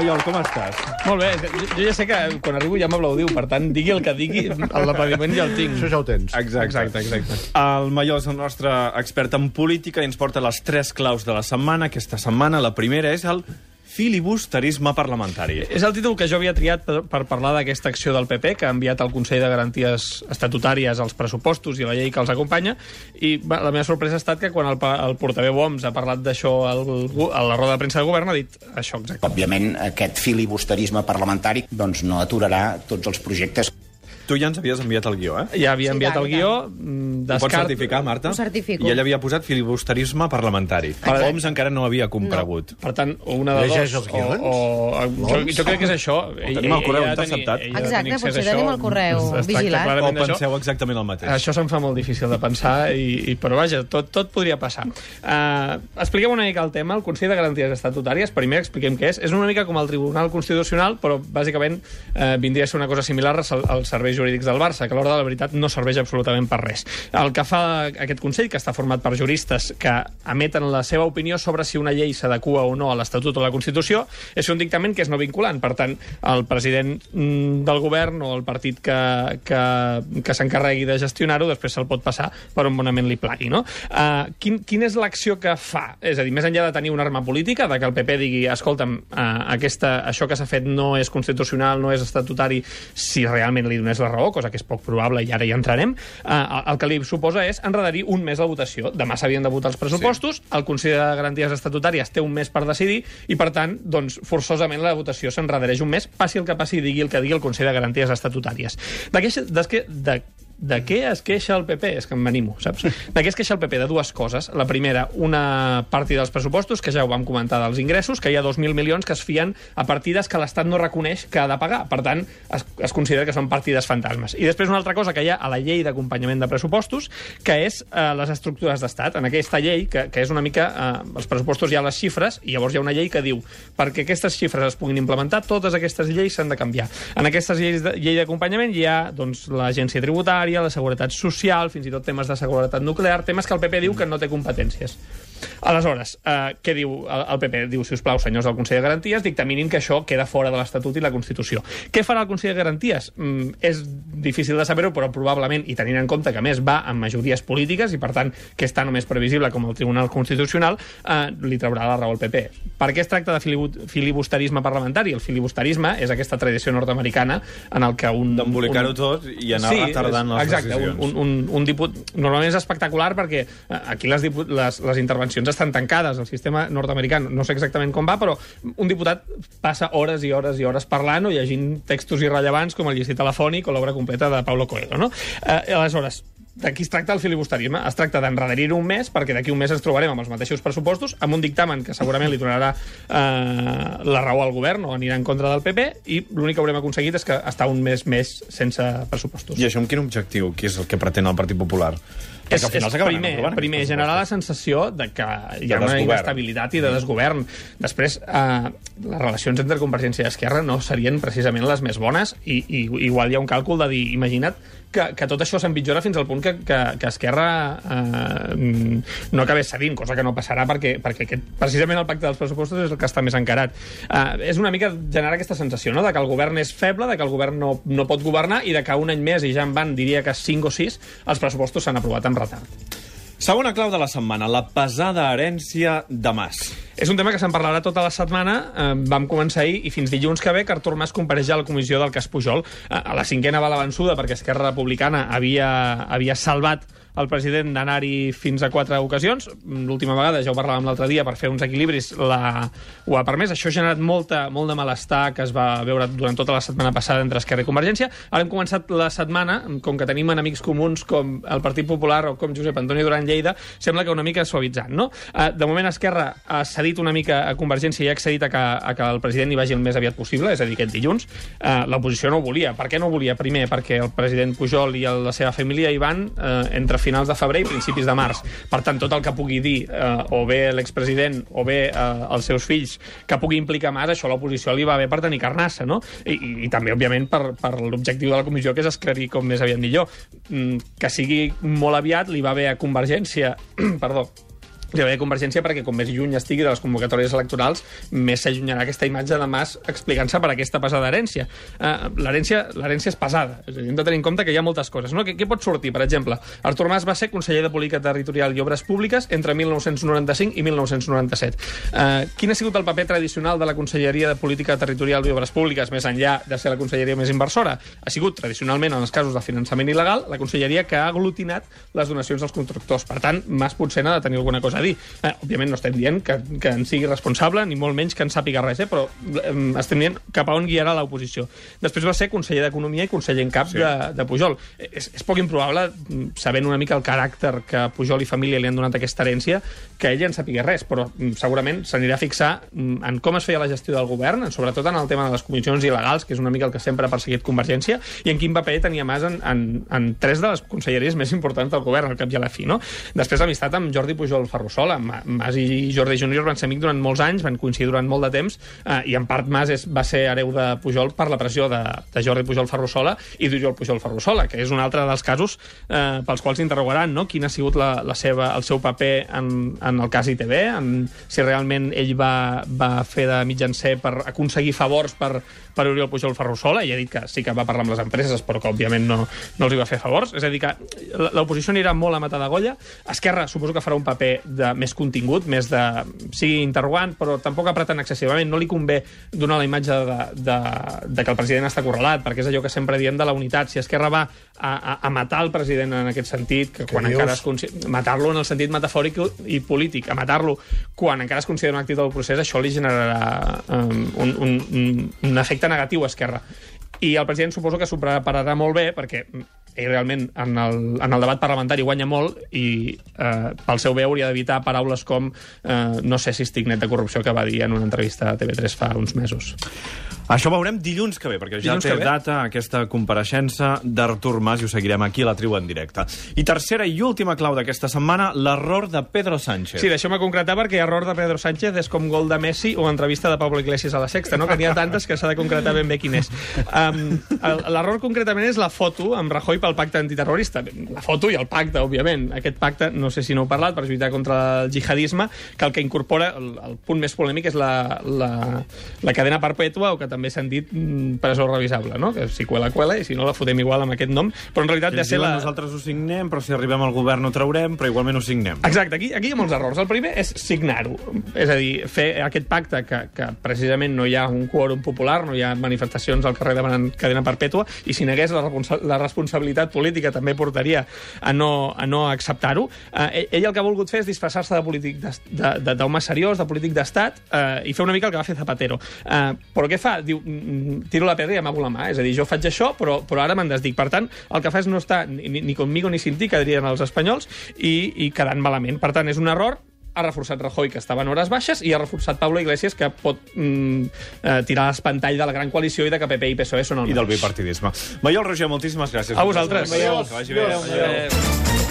Mallol, com estàs? Molt bé, jo, ja sé que quan arribo ja m'aplaudiu, per tant, digui el que digui, l'aplaudiment ja el tinc. Això ja ho tens. Exacte. Exacte, exacte. El Mallol és el nostre expert en política i ens porta les tres claus de la setmana. Aquesta setmana la primera és el filibusterisme parlamentari. És el títol que jo havia triat per, per parlar d'aquesta acció del PP, que ha enviat al Consell de Garanties Estatutàries els pressupostos i la llei que els acompanya, i va, la meva sorpresa ha estat que quan el, el portaveu Homs ha parlat d'això a la roda de premsa de govern ha dit això exacte. Òbviament, aquest filibusterisme parlamentari doncs, no aturarà tots els projectes Tu ja ens havies enviat el guió, eh? Ja havia Sí, enviat tant, el guió, tant. mm, Ho pots descart... certificar, Marta? Ho certifico. I ell havia posat filibusterisme parlamentari. Per- Homs encara no havia comparegut. Per tant, o una de Llegeix dos... els guions? O, o, jo, jo crec que és això. Ell- tenim al correu interceptat. ell de Exacte, potser tenim el correu vigilat. O penseu exactament el mateix? Això se'm fa molt difícil de pensar, i, i, però vaja, tot, tot podria passar. Uh, expliquem una mica el tema. El Consell de Garanties Estatutàries, primer expliquem què és. És una mica com el Tribunal Constitucional, però bàsicament uh, vindria a ser una cosa similar als serveis jurídics del Barça, que a l'hora de la veritat no serveix absolutament per res. El que fa aquest Consell, que està format per juristes que emeten la seva opinió sobre si una llei s'adequa o no a l'Estatut o a la Constitució, és un dictamen que és no vinculant. Per tant, el president mm, del govern o el partit que, que, que s'encarregui de gestionar-ho després se'l pot passar per on bonament li plagui. No? Uh, quin, quina és l'acció que fa? És a dir, més enllà de tenir una arma política, de que el PP digui escolta'm, uh, aquesta, això que s'ha fet no és constitucional, no és estatutari, si realment li donés la raó, cosa que és poc probable i ara hi entrarem, uh, el que li suposa és enredarir un mes la votació. Demà s'havien de votar els pressupostos, sí. el Consell de Garanties Estatutàries té un mes per decidir i, per tant, doncs, forçosament la votació s'enredareix un mes, passi el que passi, digui el que digui el Consell de Garanties Estatutàries. De què, de, què- es queixa el PP? És que em venimo, saps? De què es queixa el PP? De dues coses. La primera, una partida dels pressupostos, que ja ho vam comentar dels ingressos, que hi ha 2.000 milions que es fien a partides que l'Estat no reconeix que ha de pagar. Per tant, es, es considera que són partides fantasmes. I després una altra cosa que hi ha a la llei d'acompanyament de pressupostos, que és eh, les estructures d'estat. En aquesta llei, que, que és una mica... Eh, els pressupostos hi ha les xifres, i llavors hi ha una llei que diu perquè aquestes xifres es puguin implementar, totes aquestes lleis s'han de canviar. En aquestes lleis de, llei d'acompanyament hi ha doncs, l'agència tributària, la seguretat social, fins i tot temes de seguretat nuclear, temes que el PP diu que no té competències. Aleshores, eh, què diu el, el PP? Diu, si us plau, senyors del Consell de Garanties, dictaminin que això queda fora de l'Estatut i la Constitució. Què farà el Consell de Garanties? Mm, és difícil de saber-ho, però probablement, i tenint en compte que a més va amb majories polítiques i, per tant, que és tan o més previsible com el Tribunal Constitucional, eh, li traurà la raó al PP. Per què es tracta de filibu- filibusterisme parlamentari? El filibusterisme és aquesta tradició nord-americana en el que un... D'embolicar-ho un- tot i anar retardant les exacte, decisions. Un, un, un, un diput... Normalment és espectacular perquè eh, aquí les, dipu... les, les intervencions estan tancades. El sistema nord-americà no sé exactament com va, però un diputat passa hores i hores i hores parlant o llegint textos irrellevants com el llicit telefònic o l'obra completa de Paulo Coelho. No? Eh, aleshores, D'aquí es tracta el filibusterisme. Es tracta d'enredarir un mes perquè d'aquí un mes ens trobarem amb els mateixos pressupostos, amb un dictamen que segurament li donarà eh, la raó al govern o anirà en contra del PP i l'únic que haurem aconseguit és que està un mes més sense pressupostos. I això amb quin objectiu? Què és el que pretén el Partit Popular? És, al final s'acabaran primer, aprovant primer generar la sensació de que hi De ha una desgovern. inestabilitat i de desgovern. Després, eh, les relacions entre Convergència i Esquerra no serien precisament les més bones i, i igual hi ha un càlcul de dir, imagina't que, que tot això s'empitjora fins al punt que, que, que Esquerra eh, no acabés cedint, cosa que no passarà perquè, perquè aquest, precisament el pacte dels pressupostos és el que està més encarat. Eh, és una mica generar aquesta sensació, no?, de que el govern és feble, de que el govern no, no pot governar i de que un any més, i ja en van, diria que 5 o 6, els pressupostos s'han aprovat amb Bye. Segona clau de la setmana, la pesada herència de Mas. És un tema que se'n parlarà tota la setmana. Eh, vam començar ahir i fins dilluns que ve que Artur Mas compareix a la comissió del cas Pujol. Eh, a la cinquena va la vençuda perquè Esquerra Republicana havia, havia salvat el president d'anar-hi fins a quatre ocasions. L'última vegada, ja ho parlàvem l'altre dia, per fer uns equilibris la... ho ha permès. Això ha generat molta, molt de malestar que es va veure durant tota la setmana passada entre Esquerra i Convergència. Ara hem començat la setmana, com que tenim enemics comuns com el Partit Popular o com Josep Antoni Duran Lleida, sembla que una mica suavitzant, no? Eh, De moment Esquerra ha cedit una mica a Convergència i ha accedit a que, a que el president hi vagi el més aviat possible, és a dir, aquest dilluns. Eh, L'oposició no ho volia. Per què no ho volia? Primer, perquè el president Pujol i la seva família hi van eh, entre finals de febrer i principis de març. Per tant, tot el que pugui dir o bé l'expresident o bé els seus fills que pugui implicar Mas, això a l'oposició li va bé per tenir carnassa, no? I, i, i també, òbviament, per, per l'objectiu de la comissió, que és esclarir com més aviat millor. Mm, que sigui molt aviat li va bé a Convergència, perdó, hi haver convergència perquè com més lluny estigui de les convocatòries electorals, més s'allunyarà aquesta imatge de Mas explicant-se per aquesta pesada herència. Uh, L'herència és pesada, és a dir, hem de tenir en compte que hi ha moltes coses. No? Què, què pot sortir? Per exemple, Artur Mas va ser conseller de Política Territorial i Obres Públiques entre 1995 i 1997. Uh, quin ha sigut el paper tradicional de la Conselleria de Política Territorial i Obres Públiques, més enllà de ser la conselleria més inversora? Ha sigut, tradicionalment, en els casos de finançament il·legal, la conselleria que ha aglutinat les donacions als constructors. Per tant, Mas potser n'ha de tenir alguna cosa a dir. Eh, òbviament no estem dient que, que en sigui responsable, ni molt menys que en sàpiga res, eh, però eh, estem dient cap a on guiarà l'oposició. Després va ser conseller d'Economia i conseller en cap sí. de, de Pujol. És, és poc improbable, mm, sabent una mica el caràcter que Pujol i família li han donat aquesta herència, que ella en sàpiga res, però mm, segurament s'anirà a fixar en com es feia la gestió del govern, sobretot en el tema de les comissions il·legals, que és una mica el que sempre ha perseguit Convergència, i en quin paper tenia Mas en, en, en tres de les conselleries més importants del govern, al cap i a la fi. No? Després l'amistat amb Jordi Pujol Ferrusola. Ma- Mas i Jordi Júnior van ser amics durant molts anys, van coincidir durant molt de temps, eh, i en part Mas és, va ser hereu de Pujol per la pressió de, de Jordi Pujol Ferrusola i d'Oriol Pujol Ferrusola, que és un altre dels casos eh, pels quals interrogaran no? quin ha sigut la, la seva, el seu paper en, en el cas ITV, en, si realment ell va, va fer de mitjancer per aconseguir favors per, per Oriol Pujol Ferrusola, i ha dit que sí que va parlar amb les empreses, però que òbviament no, no els hi va fer favors. És a dir, que l'oposició anirà molt a matar de golla. Esquerra suposo que farà un paper de més contingut, més de... sigui interrogant, però tampoc apretant excessivament. No li convé donar la imatge de, de, de que el president està correlat, perquè és allò que sempre diem de la unitat. Si Esquerra va a, a, a matar el president en aquest sentit, que quan dius? encara es consi- matar-lo en el sentit metafòric i polític, a matar-lo quan encara es considera un actiu del procés, això li generarà um, un, un, un, un efecte negatiu a Esquerra. I el president suposo que s'ho prepararà molt bé perquè ell realment en el, en el debat parlamentari guanya molt i eh, pel seu bé hauria d'evitar paraules com eh, no sé si estic net de corrupció que va dir en una entrevista a TV3 fa uns mesos. Això ho veurem dilluns que ve, perquè ja Dilluns té data aquesta compareixença d'Artur Mas i ho seguirem aquí a la tribu en directe. I tercera i última clau d'aquesta setmana, l'error de Pedro Sánchez. Sí, deixeu-me concretar perquè error de Pedro Sánchez és com gol de Messi o entrevista de Pablo Iglesias a la Sexta, no? que n'hi ha tantes que s'ha de concretar ben bé quin és. Um, L'error concretament és la foto amb Rajoy pel pacte antiterrorista. La foto i el pacte, òbviament. Aquest pacte, no sé si no heu parlat, per lluitar contra el jihadisme, que el que incorpora, el, el punt més polèmic és la, la, la cadena perpètua, o que també s'han dit mm, presó revisable, no? que si cuela, cuela, i si no la fotem igual amb aquest nom, però en realitat de ser la... nosaltres ho signem, però si arribem al govern ho traurem, però igualment ho signem. Exacte, aquí, aquí hi ha molts errors. El primer és signar-ho. És a dir, fer aquest pacte que, que precisament no hi ha un quòrum popular, no hi ha manifestacions al carrer demanant cadena perpètua, i si negués la, responsa la responsabilitat política també portaria a no, a no acceptar-ho. Eh, ell el que ha volgut fer és disfressar-se de polític d'home seriós, de polític d'estat, eh, i fer una mica el que va fer Zapatero. Eh, però què fa? Diu, mm, tiro la pedra i amago la mà. És a dir, jo faig això, però, però ara me'n desdic. Per tant, el que fa és no estar ni, ni, conmigo ni sin ti, que dirien els espanyols, i, i quedant malament. Per tant, és un error ha reforçat Rajoy, que estava en hores baixes, i ha reforçat Pablo Iglesias, que pot mm, eh, tirar l'espantall de la gran coalició i de que PP i PSOE són el I del bipartidisme. Maiol Roger, moltíssimes gràcies. A vosaltres. Que vagi bé. Adéu. Adéu.